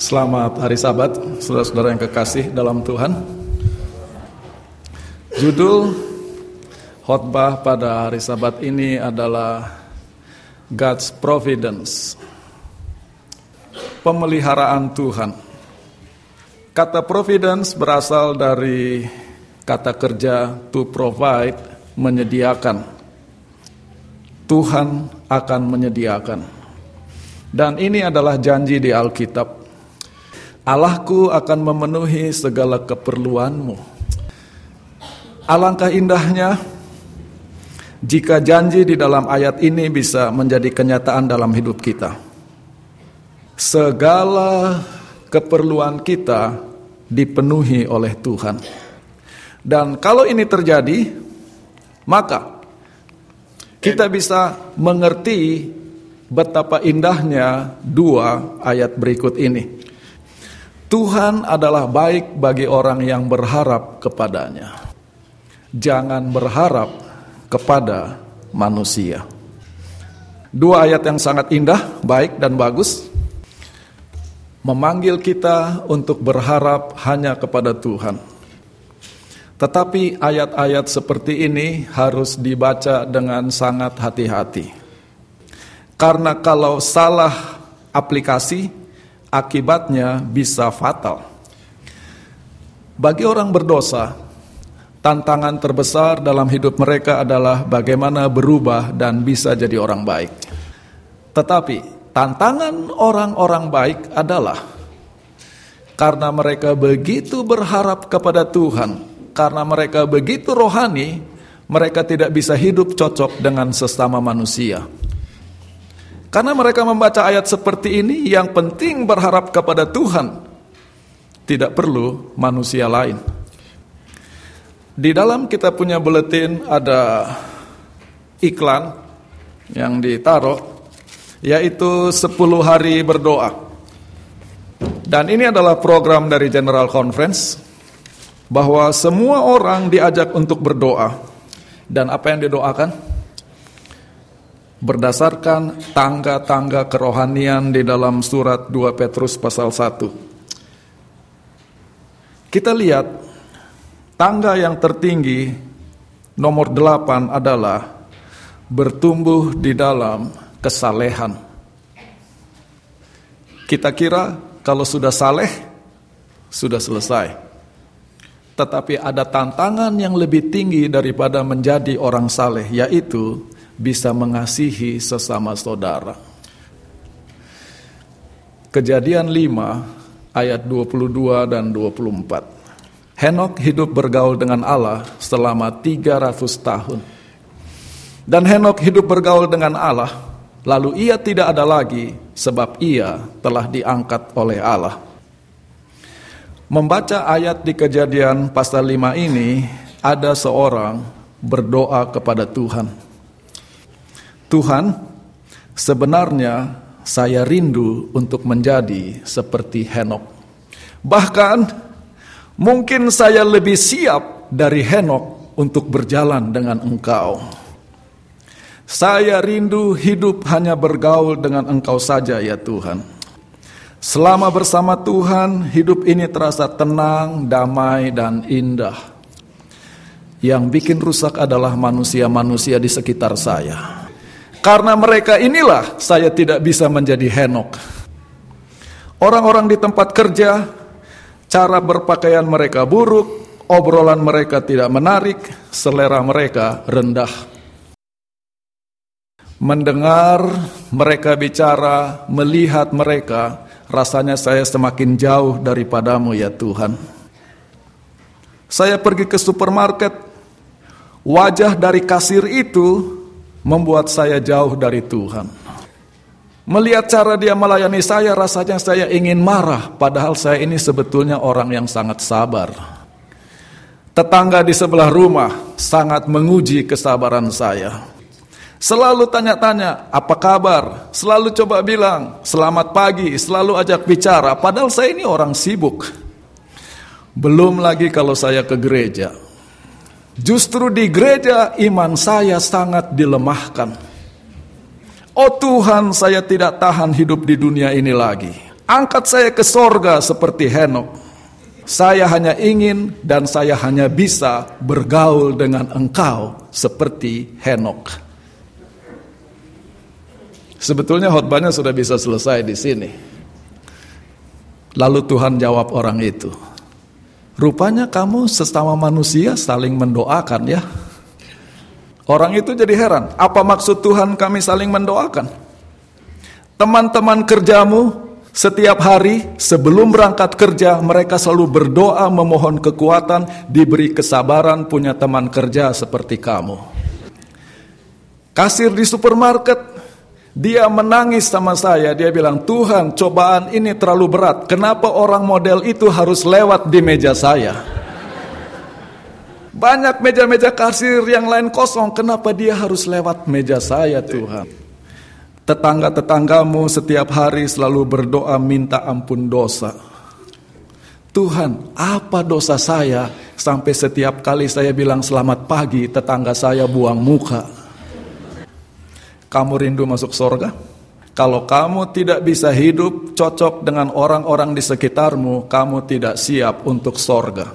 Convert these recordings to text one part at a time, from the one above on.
Selamat hari Sabat, saudara-saudara yang kekasih dalam Tuhan. Judul khotbah pada hari Sabat ini adalah God's Providence. Pemeliharaan Tuhan. Kata providence berasal dari kata kerja to provide, menyediakan. Tuhan akan menyediakan. Dan ini adalah janji di Alkitab. Allahku akan memenuhi segala keperluanmu. Alangkah indahnya jika janji di dalam ayat ini bisa menjadi kenyataan dalam hidup kita. Segala keperluan kita dipenuhi oleh Tuhan. Dan kalau ini terjadi, maka kita bisa mengerti betapa indahnya dua ayat berikut ini. Tuhan adalah baik bagi orang yang berharap kepadanya. Jangan berharap kepada manusia. Dua ayat yang sangat indah, baik dan bagus. Memanggil kita untuk berharap hanya kepada Tuhan. Tetapi ayat-ayat seperti ini harus dibaca dengan sangat hati-hati. Karena kalau salah aplikasi, akibatnya bisa fatal. Bagi orang berdosa, tantangan terbesar dalam hidup mereka adalah bagaimana berubah dan bisa jadi orang baik. Tetapi tantangan orang-orang baik adalah karena mereka begitu berharap kepada Tuhan, karena mereka begitu rohani, mereka tidak bisa hidup cocok dengan sesama manusia. Karena mereka membaca ayat seperti ini, yang penting berharap kepada Tuhan, tidak perlu manusia lain. Di dalam kita punya buletin ada iklan yang ditaruh, yaitu 10 hari berdoa. Dan ini adalah program dari General Conference, bahwa semua orang diajak untuk berdoa. Dan apa yang didoakan? Berdasarkan tangga-tangga kerohanian di dalam surat 2 Petrus pasal 1. Kita lihat tangga yang tertinggi nomor 8 adalah bertumbuh di dalam kesalehan. Kita kira kalau sudah saleh sudah selesai. Tetapi ada tantangan yang lebih tinggi daripada menjadi orang saleh yaitu bisa mengasihi sesama saudara. Kejadian 5 ayat 22 dan 24. Henok hidup bergaul dengan Allah selama 300 tahun. Dan Henok hidup bergaul dengan Allah, lalu ia tidak ada lagi sebab ia telah diangkat oleh Allah. Membaca ayat di kejadian pasal 5 ini, ada seorang berdoa kepada Tuhan Tuhan, sebenarnya saya rindu untuk menjadi seperti Henok. Bahkan mungkin saya lebih siap dari Henok untuk berjalan dengan Engkau. Saya rindu hidup hanya bergaul dengan Engkau saja ya Tuhan. Selama bersama Tuhan, hidup ini terasa tenang, damai, dan indah. Yang bikin rusak adalah manusia-manusia di sekitar saya. Karena mereka inilah saya tidak bisa menjadi Henok. Orang-orang di tempat kerja, cara berpakaian mereka buruk, obrolan mereka tidak menarik, selera mereka rendah. Mendengar mereka bicara, melihat mereka, rasanya saya semakin jauh daripadamu ya Tuhan. Saya pergi ke supermarket, wajah dari kasir itu membuat saya jauh dari Tuhan. Melihat cara dia melayani saya, rasanya saya ingin marah, padahal saya ini sebetulnya orang yang sangat sabar. Tetangga di sebelah rumah sangat menguji kesabaran saya. Selalu tanya-tanya, apa kabar? Selalu coba bilang, selamat pagi, selalu ajak bicara, padahal saya ini orang sibuk. Belum lagi kalau saya ke gereja. Justru di gereja iman saya sangat dilemahkan. Oh Tuhan, saya tidak tahan hidup di dunia ini lagi. Angkat saya ke sorga seperti Henok. Saya hanya ingin dan saya hanya bisa bergaul dengan engkau seperti Henok. Sebetulnya khotbahnya sudah bisa selesai di sini. Lalu Tuhan jawab orang itu, rupanya kamu sesama manusia saling mendoakan ya. Orang itu jadi heran, apa maksud Tuhan kami saling mendoakan? Teman-teman kerjamu setiap hari sebelum berangkat kerja mereka selalu berdoa memohon kekuatan diberi kesabaran punya teman kerja seperti kamu. Kasir di supermarket dia menangis sama saya dia bilang Tuhan cobaan ini terlalu berat kenapa orang model itu harus lewat di meja saya. Banyak meja-meja kasir yang lain kosong kenapa dia harus lewat meja saya Tuhan. Tetangga-tetanggamu setiap hari selalu berdoa minta ampun dosa. Tuhan, apa dosa saya sampai setiap kali saya bilang selamat pagi, tetangga saya buang muka. Kamu rindu masuk sorga? Kalau kamu tidak bisa hidup cocok dengan orang-orang di sekitarmu, kamu tidak siap untuk sorga.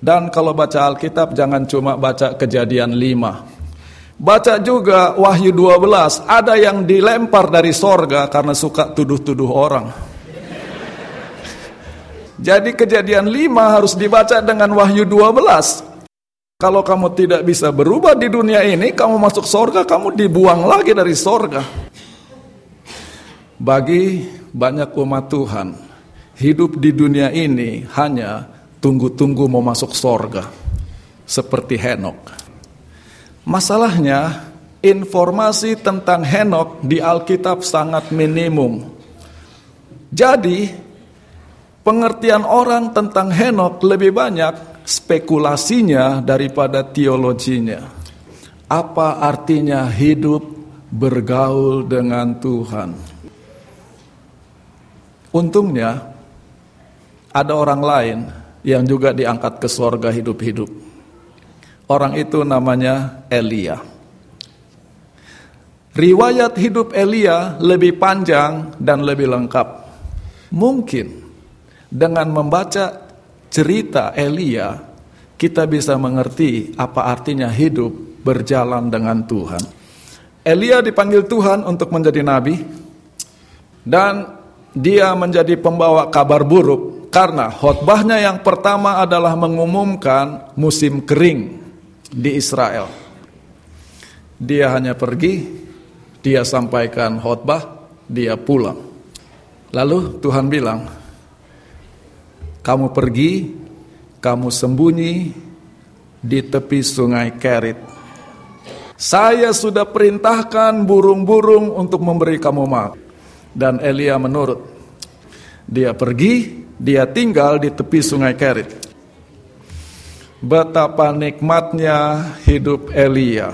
Dan kalau baca Alkitab jangan cuma baca kejadian 5 Baca juga Wahyu 12, ada yang dilempar dari sorga karena suka tuduh-tuduh orang. Jadi kejadian 5 harus dibaca dengan Wahyu 12. Kalau kamu tidak bisa berubah di dunia ini, kamu masuk sorga, kamu dibuang lagi dari sorga. Bagi banyak umat Tuhan, hidup di dunia ini hanya tunggu-tunggu mau masuk sorga. Seperti Henok. Masalahnya, informasi tentang Henok di Alkitab sangat minimum. Jadi, pengertian orang tentang Henok lebih banyak spekulasinya daripada teologinya. Apa artinya hidup bergaul dengan Tuhan? Untungnya, ada orang lain yang juga diangkat ke sorga hidup-hidup. Orang itu namanya Elia. Riwayat hidup Elia lebih panjang dan lebih lengkap. Mungkin dengan membaca cerita Elia, kita bisa mengerti apa artinya hidup berjalan dengan Tuhan. Elia dipanggil Tuhan untuk menjadi nabi, dan dia menjadi pembawa kabar buruk karena khotbahnya yang pertama adalah mengumumkan musim kering di Israel. Dia hanya pergi, dia sampaikan khotbah, dia pulang. Lalu Tuhan bilang, "Kamu pergi, kamu sembunyi di tepi sungai Kerit. Saya sudah perintahkan burung-burung untuk memberi kamu makan." Dan Elia menurut. Dia pergi, dia tinggal di tepi sungai Kerit betapa nikmatnya hidup Elia.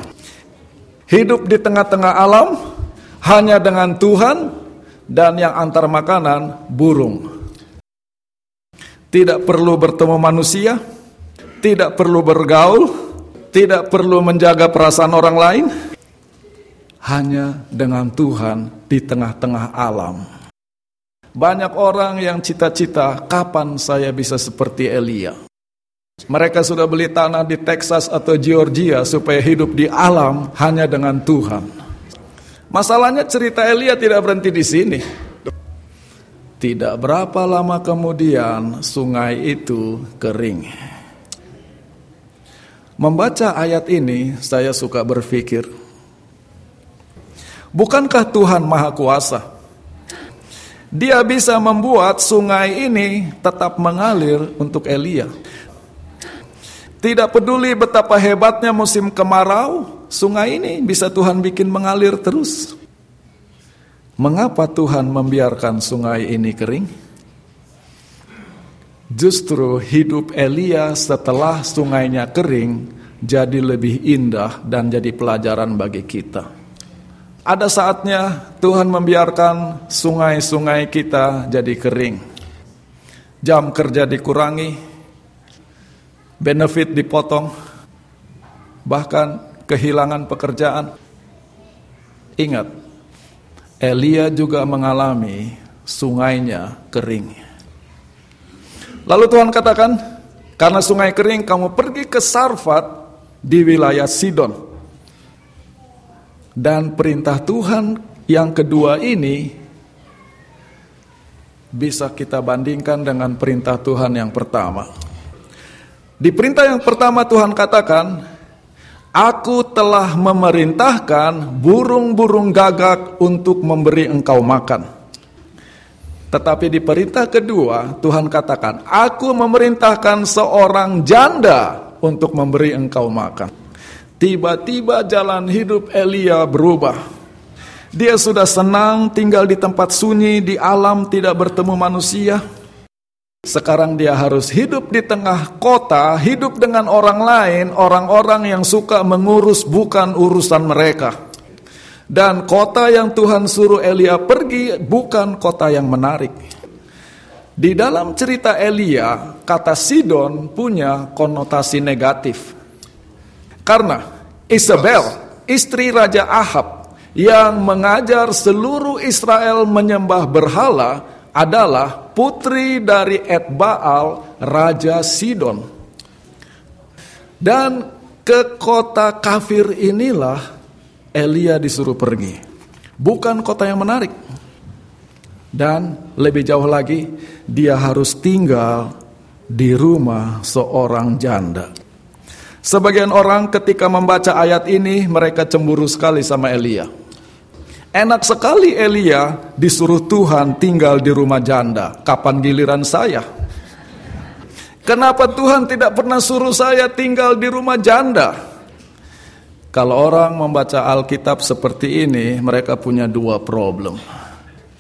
Hidup di tengah-tengah alam hanya dengan Tuhan dan yang antar makanan burung. Tidak perlu bertemu manusia, tidak perlu bergaul, tidak perlu menjaga perasaan orang lain, hanya dengan Tuhan di tengah-tengah alam. Banyak orang yang cita-cita kapan saya bisa seperti Elia. Mereka sudah beli tanah di Texas atau Georgia supaya hidup di alam hanya dengan Tuhan. Masalahnya cerita Elia tidak berhenti di sini. Tidak berapa lama kemudian sungai itu kering. Membaca ayat ini saya suka berpikir, bukankah Tuhan Maha Kuasa? Dia bisa membuat sungai ini tetap mengalir untuk Elia. Tidak peduli betapa hebatnya musim kemarau, sungai ini bisa Tuhan bikin mengalir terus. Mengapa Tuhan membiarkan sungai ini kering? Justru hidup Elia setelah sungainya kering jadi lebih indah dan jadi pelajaran bagi kita. Ada saatnya Tuhan membiarkan sungai-sungai kita jadi kering. Jam kerja dikurangi, benefit dipotong, bahkan kehilangan pekerjaan. Ingat, Elia juga mengalami sungainya kering. Lalu Tuhan katakan, karena sungai kering kamu pergi ke Sarfat di wilayah Sidon. Dan perintah Tuhan yang kedua ini bisa kita bandingkan dengan perintah Tuhan yang pertama. Di perintah yang pertama Tuhan katakan, Aku telah memerintahkan burung-burung gagak untuk memberi engkau makan. Tetapi di perintah kedua, Tuhan katakan, Aku memerintahkan seorang janda untuk memberi engkau makan. Tiba-tiba jalan hidup Elia berubah. Dia sudah senang tinggal di tempat sunyi, di alam tidak bertemu manusia sekarang dia harus hidup di tengah kota, hidup dengan orang lain, orang-orang yang suka mengurus bukan urusan mereka. Dan kota yang Tuhan suruh Elia pergi bukan kota yang menarik. Di dalam cerita Elia, kata Sidon punya konotasi negatif. Karena Isabel, istri Raja Ahab, yang mengajar seluruh Israel menyembah berhala, adalah putri dari Etbaal, Raja Sidon. Dan ke kota kafir inilah Elia disuruh pergi. Bukan kota yang menarik. Dan lebih jauh lagi, dia harus tinggal di rumah seorang janda. Sebagian orang ketika membaca ayat ini mereka cemburu sekali sama Elia. Enak sekali Elia disuruh Tuhan tinggal di rumah janda. Kapan giliran saya? Kenapa Tuhan tidak pernah suruh saya tinggal di rumah janda? Kalau orang membaca Alkitab seperti ini, mereka punya dua problem.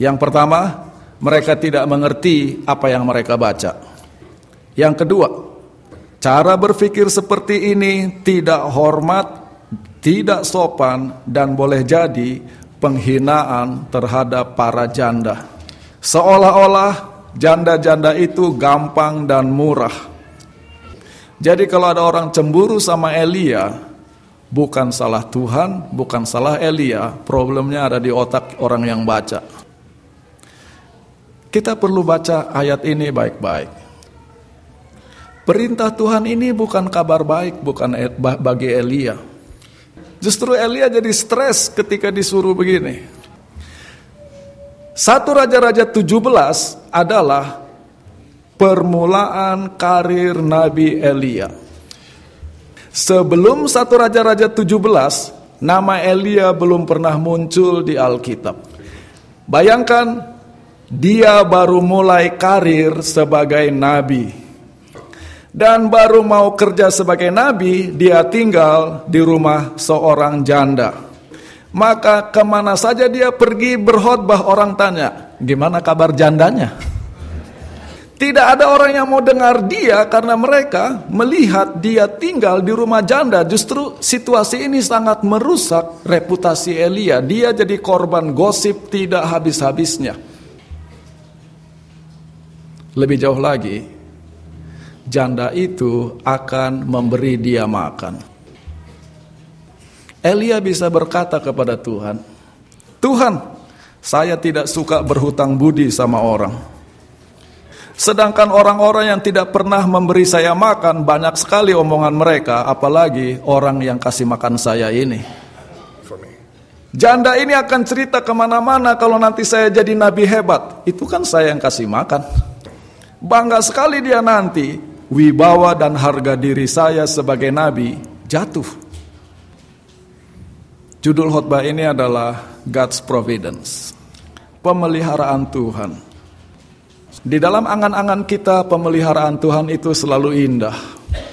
Yang pertama, mereka tidak mengerti apa yang mereka baca. Yang kedua, cara berpikir seperti ini tidak hormat, tidak sopan, dan boleh jadi penghinaan terhadap para janda. Seolah-olah janda-janda itu gampang dan murah. Jadi kalau ada orang cemburu sama Elia, bukan salah Tuhan, bukan salah Elia, problemnya ada di otak orang yang baca. Kita perlu baca ayat ini baik-baik. Perintah Tuhan ini bukan kabar baik bukan e- bagi Elia Justru Elia jadi stres ketika disuruh begini. Satu Raja-Raja 17 adalah permulaan karir Nabi Elia. Sebelum satu Raja-Raja 17, nama Elia belum pernah muncul di Alkitab. Bayangkan, dia baru mulai karir sebagai nabi dan baru mau kerja sebagai nabi, dia tinggal di rumah seorang janda. Maka ke mana saja dia pergi berkhotbah orang tanya, gimana kabar jandanya? Tidak ada orang yang mau dengar dia karena mereka melihat dia tinggal di rumah janda. Justru situasi ini sangat merusak reputasi Elia. Dia jadi korban gosip tidak habis-habisnya. Lebih jauh lagi, janda itu akan memberi dia makan. Elia bisa berkata kepada Tuhan, Tuhan, saya tidak suka berhutang budi sama orang. Sedangkan orang-orang yang tidak pernah memberi saya makan, banyak sekali omongan mereka, apalagi orang yang kasih makan saya ini. Janda ini akan cerita ke mana-mana kalau nanti saya jadi nabi hebat. Itu kan saya yang kasih makan. Bangga sekali dia nanti wibawa dan harga diri saya sebagai nabi jatuh. Judul khotbah ini adalah God's Providence. Pemeliharaan Tuhan. Di dalam angan-angan kita pemeliharaan Tuhan itu selalu indah.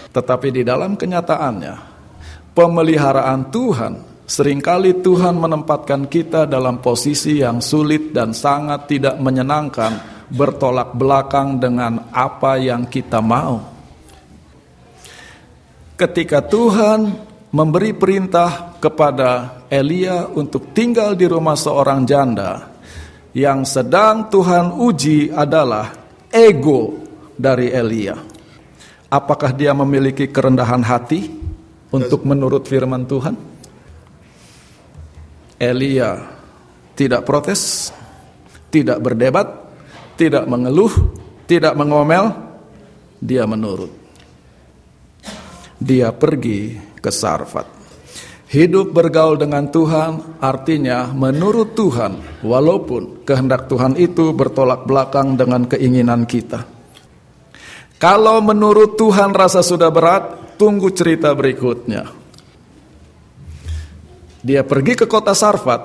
Tetapi di dalam kenyataannya pemeliharaan Tuhan sering kali Tuhan menempatkan kita dalam posisi yang sulit dan sangat tidak menyenangkan bertolak belakang dengan apa yang kita mau. Ketika Tuhan memberi perintah kepada Elia untuk tinggal di rumah seorang janda, yang sedang Tuhan uji adalah ego dari Elia. Apakah dia memiliki kerendahan hati untuk menurut firman Tuhan? Elia tidak protes, tidak berdebat, tidak mengeluh, tidak mengomel, dia menurut. Dia pergi ke Sarfat. Hidup bergaul dengan Tuhan artinya menurut Tuhan, walaupun kehendak Tuhan itu bertolak belakang dengan keinginan kita. Kalau menurut Tuhan rasa sudah berat, tunggu cerita berikutnya. Dia pergi ke kota Sarfat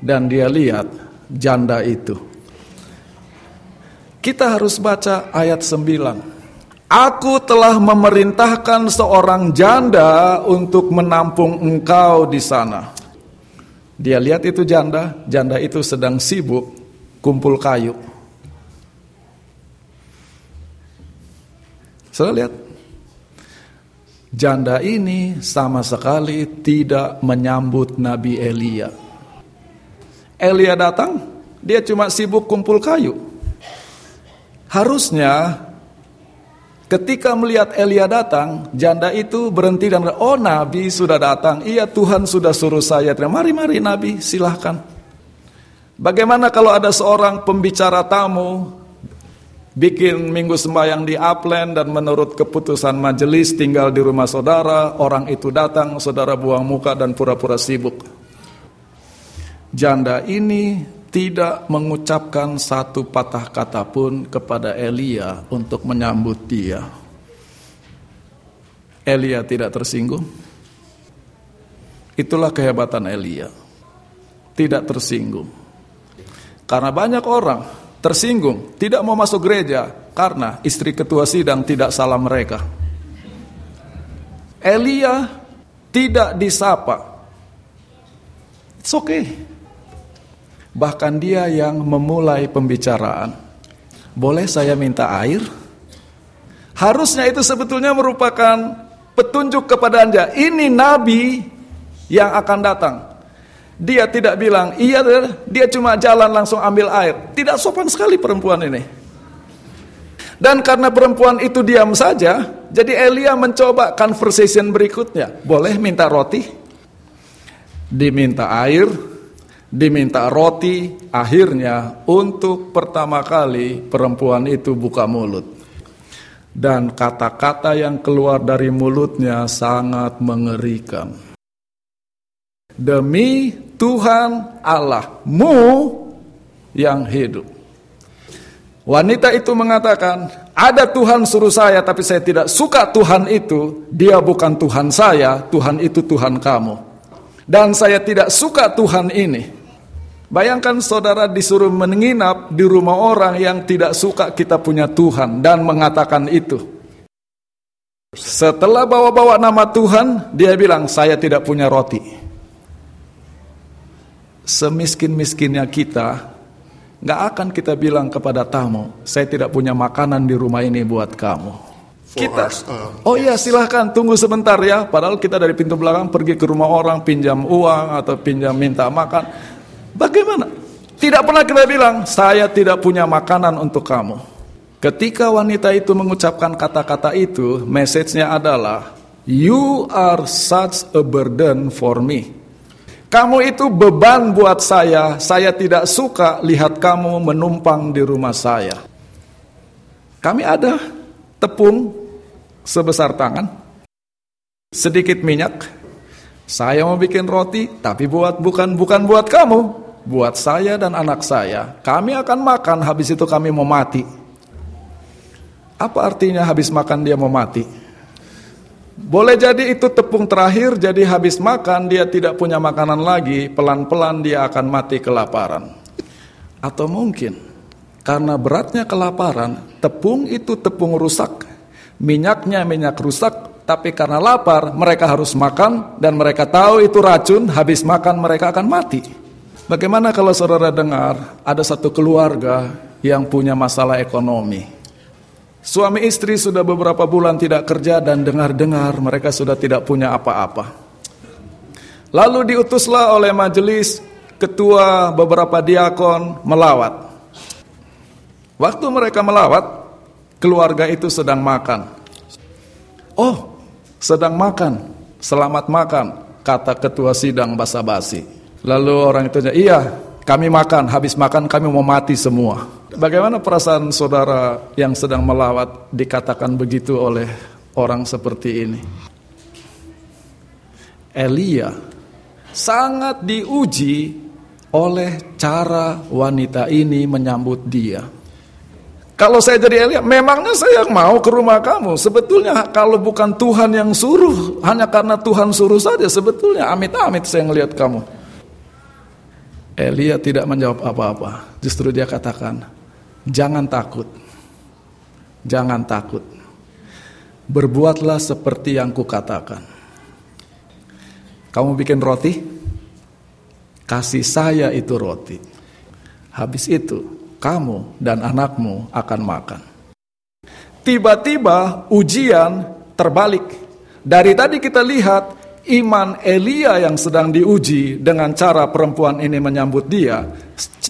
dan dia lihat janda itu. Kita harus baca ayat 9. Aku telah memerintahkan seorang janda untuk menampung engkau di sana. Dia lihat itu janda, janda itu sedang sibuk kumpul kayu. Saya lihat janda ini sama sekali tidak menyambut Nabi Elia. Elia datang, dia cuma sibuk kumpul kayu. Harusnya Ketika melihat Elia datang, janda itu berhenti dan oh Nabi sudah datang. Iya Tuhan sudah suruh saya. Mari mari Nabi silahkan. Bagaimana kalau ada seorang pembicara tamu bikin minggu sembahyang di Upland dan menurut keputusan majelis tinggal di rumah saudara, orang itu datang, saudara buang muka dan pura-pura sibuk. Janda ini tidak mengucapkan satu patah kata pun kepada Elia untuk menyambut dia. Elia tidak tersinggung. Itulah kehebatan Elia. Tidak tersinggung. Karena banyak orang tersinggung, tidak mau masuk gereja karena istri ketua sidang tidak salah mereka. Elia tidak disapa. It's okay. Bahkan dia yang memulai pembicaraan. Boleh saya minta air? Harusnya itu sebetulnya merupakan petunjuk kepada Anda. Ini nabi yang akan datang. Dia tidak bilang, iya dia cuma jalan langsung ambil air. Tidak sopan sekali perempuan ini. Dan karena perempuan itu diam saja, jadi Elia mencoba conversation berikutnya. Boleh minta roti? Diminta air, diminta roti, akhirnya untuk pertama kali perempuan itu buka mulut. Dan kata-kata yang keluar dari mulutnya sangat mengerikan. Demi Tuhan Allahmu yang hidup. Wanita itu mengatakan, ada Tuhan suruh saya tapi saya tidak suka Tuhan itu, dia bukan Tuhan saya, Tuhan itu Tuhan kamu. Dan saya tidak suka Tuhan ini. Bayangkan saudara disuruh menginap di rumah orang yang tidak suka kita punya Tuhan dan mengatakan itu. Setelah bawa-bawa nama Tuhan, dia bilang, saya tidak punya roti. Semiskin-miskinnya kita, nggak akan kita bilang kepada tamu, saya tidak punya makanan di rumah ini buat kamu. Kita, uh, oh iya silahkan tunggu sebentar ya. Padahal kita dari pintu belakang pergi ke rumah orang pinjam uang atau pinjam minta makan Bagaimana? Tidak pernah kita bilang, saya tidak punya makanan untuk kamu. Ketika wanita itu mengucapkan kata-kata itu, message-nya adalah, You are such a burden for me. Kamu itu beban buat saya, saya tidak suka lihat kamu menumpang di rumah saya. Kami ada tepung sebesar tangan, sedikit minyak. Saya mau bikin roti, tapi buat bukan bukan buat kamu buat saya dan anak saya. Kami akan makan, habis itu kami mau mati. Apa artinya habis makan dia mau mati? Boleh jadi itu tepung terakhir, jadi habis makan dia tidak punya makanan lagi, pelan-pelan dia akan mati kelaparan. Atau mungkin karena beratnya kelaparan, tepung itu tepung rusak, minyaknya minyak rusak, tapi karena lapar mereka harus makan dan mereka tahu itu racun, habis makan mereka akan mati. Bagaimana kalau saudara dengar ada satu keluarga yang punya masalah ekonomi? Suami istri sudah beberapa bulan tidak kerja dan dengar-dengar mereka sudah tidak punya apa-apa. Lalu diutuslah oleh majelis ketua beberapa diakon melawat. Waktu mereka melawat, keluarga itu sedang makan. Oh, sedang makan. Selamat makan, kata ketua sidang basa-basi. Lalu orang itu iya, Kami makan, habis makan kami mau mati semua. Bagaimana perasaan saudara yang sedang melawat dikatakan begitu oleh orang seperti ini? Elia sangat diuji oleh cara wanita ini menyambut dia. Kalau saya jadi Elia, memangnya saya mau ke rumah kamu. Sebetulnya kalau bukan Tuhan yang suruh, hanya karena Tuhan suruh saja, sebetulnya amit-amit saya ngelihat kamu. Elia tidak menjawab apa-apa. Justru dia katakan, jangan takut. Jangan takut. Berbuatlah seperti yang kukatakan. Kamu bikin roti? Kasih saya itu roti. Habis itu, kamu dan anakmu akan makan. Tiba-tiba ujian terbalik. Dari tadi kita lihat iman Elia yang sedang diuji dengan cara perempuan ini menyambut dia,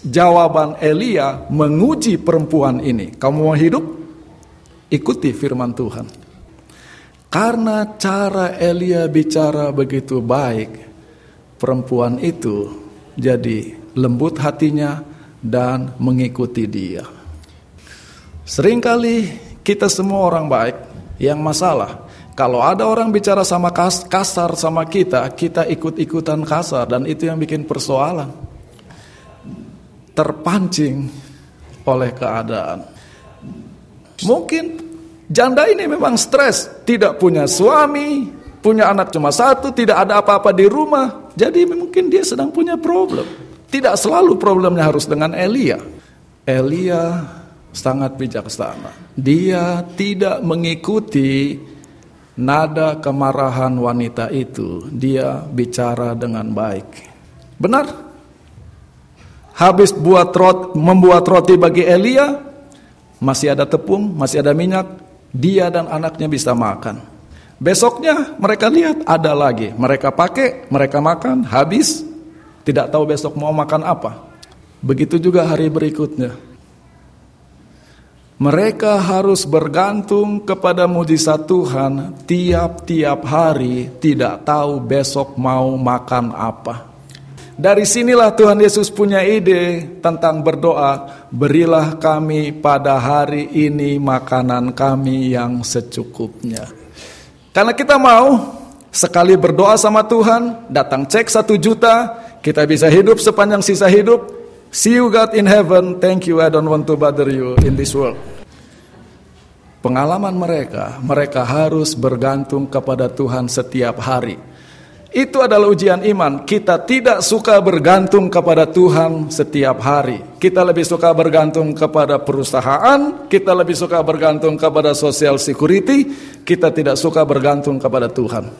jawaban Elia menguji perempuan ini. Kamu mau hidup? Ikuti firman Tuhan. Karena cara Elia bicara begitu baik, perempuan itu jadi lembut hatinya dan mengikuti dia. Seringkali kita semua orang baik, yang masalah kalau ada orang bicara sama kasar sama kita, kita ikut-ikutan kasar dan itu yang bikin persoalan. Terpancing oleh keadaan. Mungkin janda ini memang stres, tidak punya suami, punya anak cuma satu, tidak ada apa-apa di rumah. Jadi mungkin dia sedang punya problem. Tidak selalu problemnya harus dengan Elia. Elia sangat bijaksana. Dia tidak mengikuti nada kemarahan wanita itu, dia bicara dengan baik. Benar? Habis buat roti, membuat roti bagi Elia, masih ada tepung, masih ada minyak, dia dan anaknya bisa makan. Besoknya mereka lihat ada lagi, mereka pakai, mereka makan, habis, tidak tahu besok mau makan apa. Begitu juga hari berikutnya. Mereka harus bergantung kepada mujizat Tuhan tiap-tiap hari, tidak tahu besok mau makan apa. Dari sinilah Tuhan Yesus punya ide tentang berdoa, berilah kami pada hari ini makanan kami yang secukupnya. Karena kita mau sekali berdoa sama Tuhan, datang cek satu juta, kita bisa hidup sepanjang sisa hidup, See you God in heaven. Thank you. I don't want to bother you in this world. Pengalaman mereka, mereka harus bergantung kepada Tuhan setiap hari. Itu adalah ujian iman. Kita tidak suka bergantung kepada Tuhan setiap hari. Kita lebih suka bergantung kepada perusahaan, kita lebih suka bergantung kepada social security, kita tidak suka bergantung kepada Tuhan.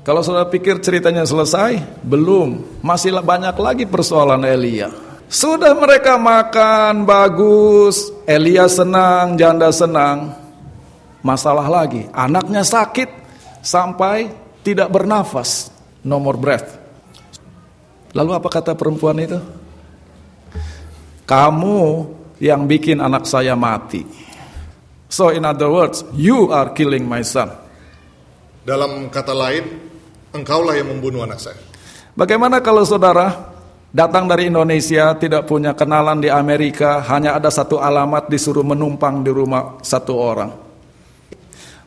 Kalau saudara pikir ceritanya selesai, belum. Masih banyak lagi persoalan Elia. Sudah mereka makan bagus, Elia senang, janda senang. Masalah lagi, anaknya sakit sampai tidak bernafas, no more breath. Lalu apa kata perempuan itu? Kamu yang bikin anak saya mati. So in other words, you are killing my son. Dalam kata lain, engkaulah yang membunuh anak saya. Bagaimana kalau saudara datang dari Indonesia, tidak punya kenalan di Amerika, hanya ada satu alamat disuruh menumpang di rumah satu orang.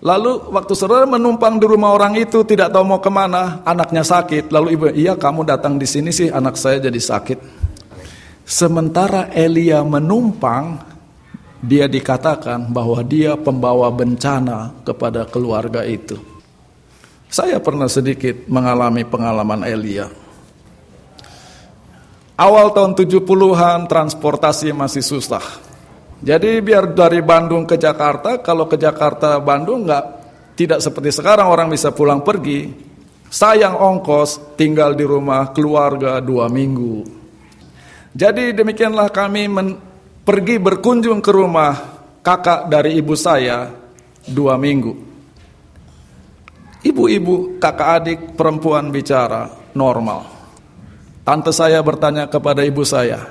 Lalu waktu saudara menumpang di rumah orang itu tidak tahu mau ke mana, anaknya sakit. Lalu ibu, iya kamu datang di sini sih anak saya jadi sakit. Sementara Elia menumpang, dia dikatakan bahwa dia pembawa bencana kepada keluarga itu. Saya pernah sedikit mengalami pengalaman Elia. Awal tahun 70-an transportasi masih susah. Jadi biar dari Bandung ke Jakarta, kalau ke Jakarta Bandung nggak tidak seperti sekarang orang bisa pulang pergi. Sayang ongkos, tinggal di rumah keluarga dua minggu. Jadi demikianlah kami men, pergi berkunjung ke rumah kakak dari ibu saya dua minggu. Ibu-ibu, kakak adik, perempuan bicara normal. Tante saya bertanya kepada ibu saya,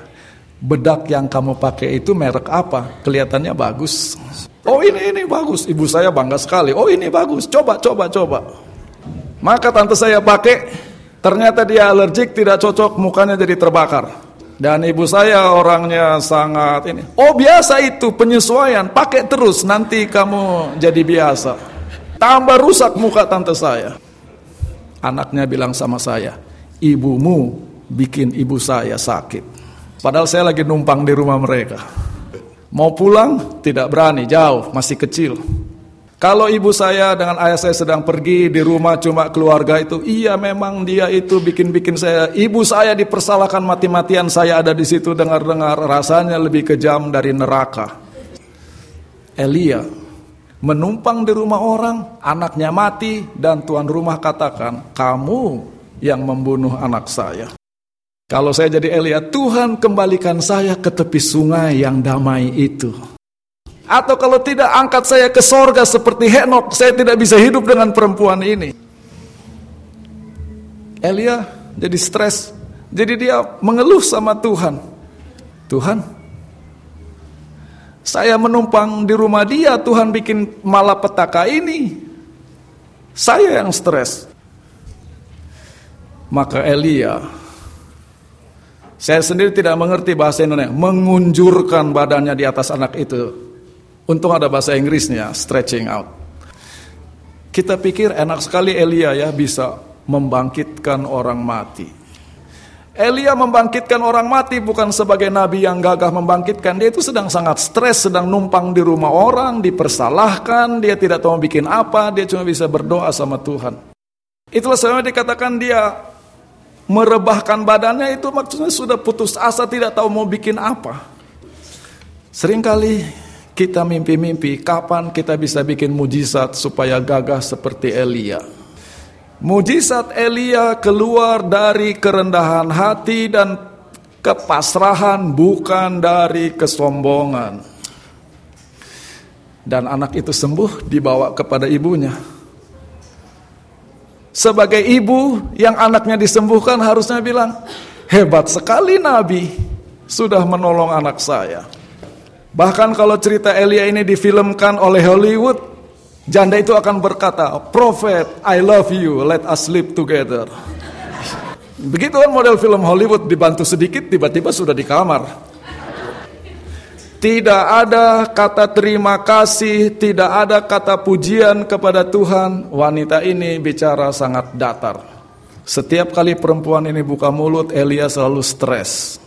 bedak yang kamu pakai itu merek apa? Kelihatannya bagus. Oh ini ini bagus. Ibu saya bangga sekali. Oh ini bagus. Coba coba coba. Maka tante saya pakai Ternyata dia alergik, tidak cocok, mukanya jadi terbakar. Dan ibu saya orangnya sangat ini. Oh biasa itu penyesuaian, pakai terus nanti kamu jadi biasa. Tambah rusak muka tante saya. Anaknya bilang sama saya, ibumu bikin ibu saya sakit. Padahal saya lagi numpang di rumah mereka. Mau pulang tidak berani, jauh, masih kecil. Kalau ibu saya dengan ayah saya sedang pergi di rumah cuma keluarga itu, iya memang dia itu bikin-bikin saya. Ibu saya dipersalahkan mati-matian, saya ada di situ dengar-dengar rasanya lebih kejam dari neraka. Elia menumpang di rumah orang, anaknya mati dan tuan rumah katakan, "Kamu yang membunuh anak saya." Kalau saya jadi Elia, Tuhan kembalikan saya ke tepi sungai yang damai itu. Atau kalau tidak angkat saya ke sorga seperti Henok, saya tidak bisa hidup dengan perempuan ini. Elia jadi stres. Jadi dia mengeluh sama Tuhan. Tuhan, saya menumpang di rumah dia, Tuhan bikin malapetaka ini. Saya yang stres. Maka Elia, saya sendiri tidak mengerti bahasa Indonesia, mengunjurkan badannya di atas anak itu Untung ada bahasa Inggrisnya, stretching out. Kita pikir enak sekali Elia ya bisa membangkitkan orang mati. Elia membangkitkan orang mati bukan sebagai nabi yang gagah membangkitkan. Dia itu sedang sangat stres, sedang numpang di rumah orang, dipersalahkan, dia tidak tahu bikin apa, dia cuma bisa berdoa sama Tuhan. Itulah sebabnya dikatakan dia merebahkan badannya itu maksudnya sudah putus asa, tidak tahu mau bikin apa. Seringkali kita mimpi-mimpi kapan kita bisa bikin mujizat supaya gagah seperti Elia. Mujizat Elia keluar dari kerendahan hati dan kepasrahan bukan dari kesombongan. Dan anak itu sembuh dibawa kepada ibunya. Sebagai ibu yang anaknya disembuhkan harusnya bilang, hebat sekali Nabi sudah menolong anak saya. Bahkan kalau cerita Elia ini difilmkan oleh Hollywood, janda itu akan berkata, Prophet, I love you, let us sleep together. Begitu kan model film Hollywood dibantu sedikit, tiba-tiba sudah di kamar. Tidak ada kata terima kasih, tidak ada kata pujian kepada Tuhan. Wanita ini bicara sangat datar. Setiap kali perempuan ini buka mulut, Elia selalu stres.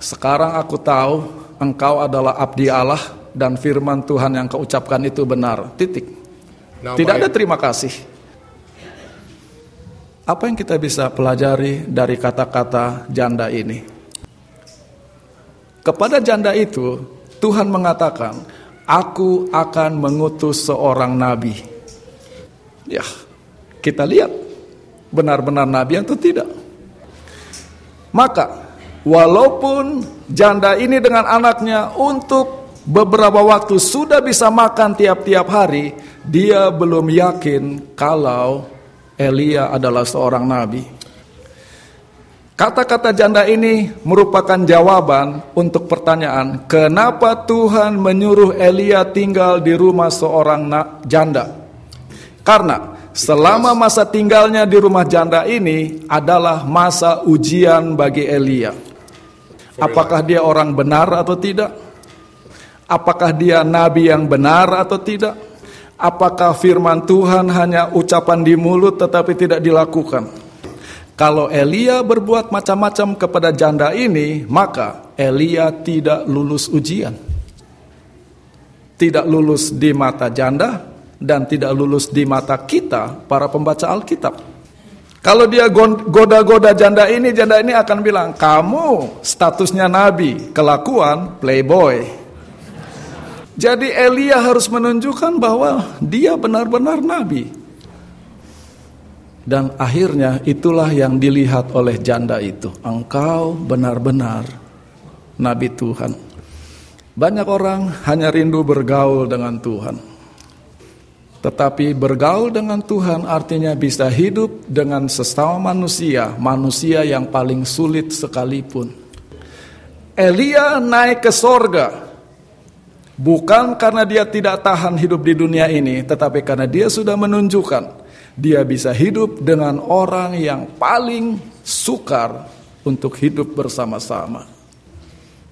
Sekarang aku tahu engkau adalah abdi Allah dan firman Tuhan yang kau ucapkan itu benar. Titik. Tidak ada terima kasih. Apa yang kita bisa pelajari dari kata-kata janda ini? Kepada janda itu, Tuhan mengatakan, "Aku akan mengutus seorang nabi." Ya, kita lihat benar-benar nabi atau tidak. Maka Walaupun janda ini dengan anaknya untuk beberapa waktu sudah bisa makan tiap-tiap hari, dia belum yakin kalau Elia adalah seorang nabi. Kata-kata janda ini merupakan jawaban untuk pertanyaan, kenapa Tuhan menyuruh Elia tinggal di rumah seorang janda? Karena selama masa tinggalnya di rumah janda ini adalah masa ujian bagi Elia. Apakah dia orang benar atau tidak? Apakah dia nabi yang benar atau tidak? Apakah firman Tuhan hanya ucapan di mulut tetapi tidak dilakukan? Kalau Elia berbuat macam-macam kepada janda ini, maka Elia tidak lulus ujian. Tidak lulus di mata janda dan tidak lulus di mata kita, para pembaca Alkitab. Kalau dia goda-goda janda ini, janda ini akan bilang, kamu statusnya nabi, kelakuan playboy. Jadi Elia harus menunjukkan bahwa dia benar-benar nabi. Dan akhirnya itulah yang dilihat oleh janda itu. Engkau benar-benar nabi Tuhan. Banyak orang hanya rindu bergaul dengan Tuhan. Tetapi bergaul dengan Tuhan artinya bisa hidup dengan sesama manusia, manusia yang paling sulit sekalipun. Elia naik ke sorga, bukan karena dia tidak tahan hidup di dunia ini, tetapi karena dia sudah menunjukkan dia bisa hidup dengan orang yang paling sukar untuk hidup bersama-sama.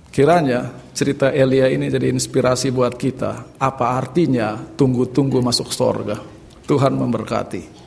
Kiranya cerita Elia ini jadi inspirasi buat kita. Apa artinya tunggu-tunggu masuk sorga. Tuhan memberkati.